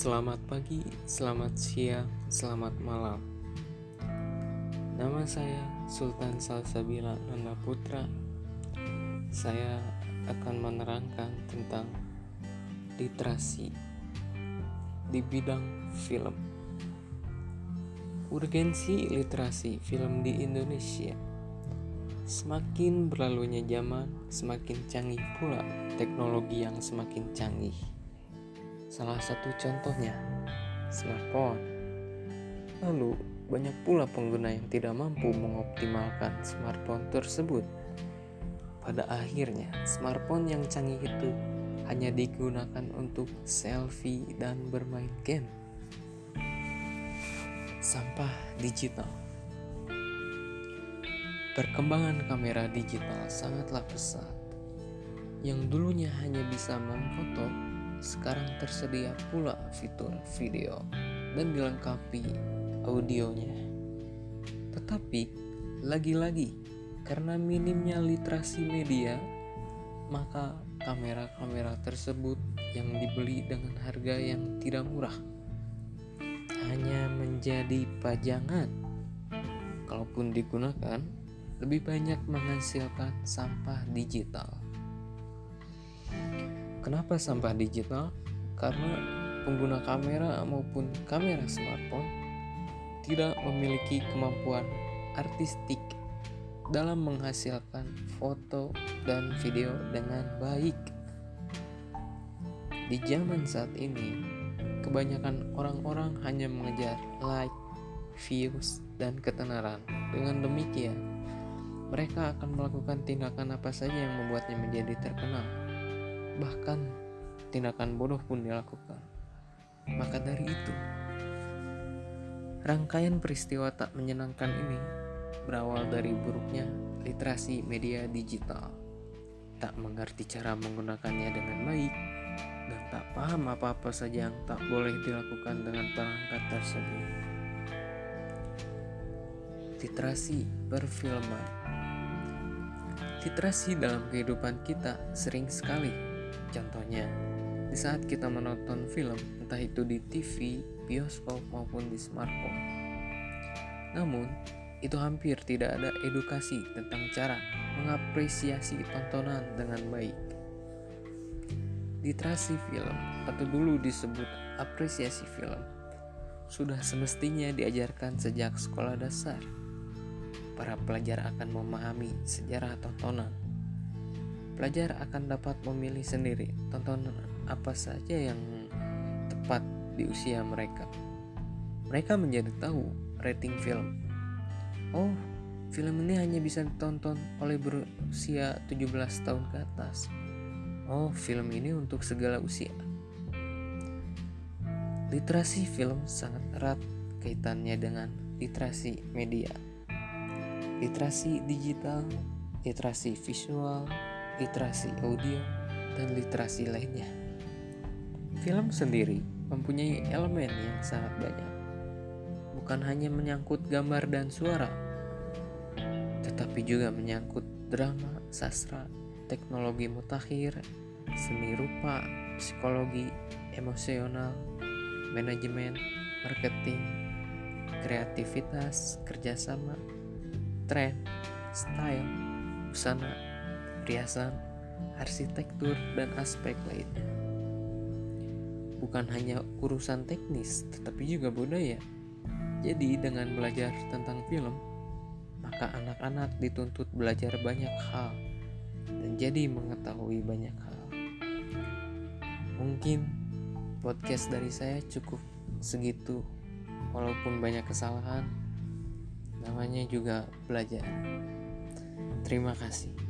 Selamat pagi, selamat siang, selamat malam. Nama saya Sultan Salsabila Nanda Putra. Saya akan menerangkan tentang literasi di bidang film. Urgensi literasi film di Indonesia. Semakin berlalunya zaman, semakin canggih pula teknologi yang semakin canggih Salah satu contohnya, smartphone. Lalu, banyak pula pengguna yang tidak mampu mengoptimalkan smartphone tersebut. Pada akhirnya, smartphone yang canggih itu hanya digunakan untuk selfie dan bermain game. Sampah digital. Perkembangan kamera digital sangatlah pesat. Yang dulunya hanya bisa memfoto sekarang tersedia pula fitur video dan dilengkapi audionya. Tetapi, lagi-lagi karena minimnya literasi media, maka kamera-kamera tersebut yang dibeli dengan harga yang tidak murah hanya menjadi pajangan. Kalaupun digunakan, lebih banyak menghasilkan sampah digital. Kenapa sampah digital? Karena pengguna kamera maupun kamera smartphone tidak memiliki kemampuan artistik dalam menghasilkan foto dan video dengan baik. Di zaman saat ini, kebanyakan orang-orang hanya mengejar like, views, dan ketenaran. Dengan demikian, mereka akan melakukan tindakan apa saja yang membuatnya menjadi terkenal bahkan tindakan bodoh pun dilakukan. Maka dari itu, rangkaian peristiwa tak menyenangkan ini berawal dari buruknya literasi media digital, tak mengerti cara menggunakannya dengan baik, dan tak paham apa-apa saja yang tak boleh dilakukan dengan perangkat tersebut. Literasi perfilman Literasi dalam kehidupan kita sering sekali Contohnya, di saat kita menonton film, entah itu di TV, bioskop, maupun di smartphone. Namun, itu hampir tidak ada edukasi tentang cara mengapresiasi tontonan dengan baik. Literasi film, atau dulu disebut apresiasi film, sudah semestinya diajarkan sejak sekolah dasar. Para pelajar akan memahami sejarah tontonan, Pelajar akan dapat memilih sendiri tontonan apa saja yang tepat di usia mereka. Mereka menjadi tahu rating film. Oh, film ini hanya bisa ditonton oleh berusia 17 tahun ke atas. Oh, film ini untuk segala usia. Literasi film sangat erat kaitannya dengan literasi media. Literasi digital, literasi visual, literasi audio, dan literasi lainnya. Film sendiri mempunyai elemen yang sangat banyak, bukan hanya menyangkut gambar dan suara, tetapi juga menyangkut drama, sastra, teknologi mutakhir, seni rupa, psikologi, emosional, manajemen, marketing, kreativitas, kerjasama, tren, style, busana, perhiasan, arsitektur, dan aspek lainnya. Bukan hanya urusan teknis, tetapi juga budaya. Jadi, dengan belajar tentang film, maka anak-anak dituntut belajar banyak hal dan jadi mengetahui banyak hal. Mungkin podcast dari saya cukup segitu, walaupun banyak kesalahan, namanya juga belajar. Terima kasih.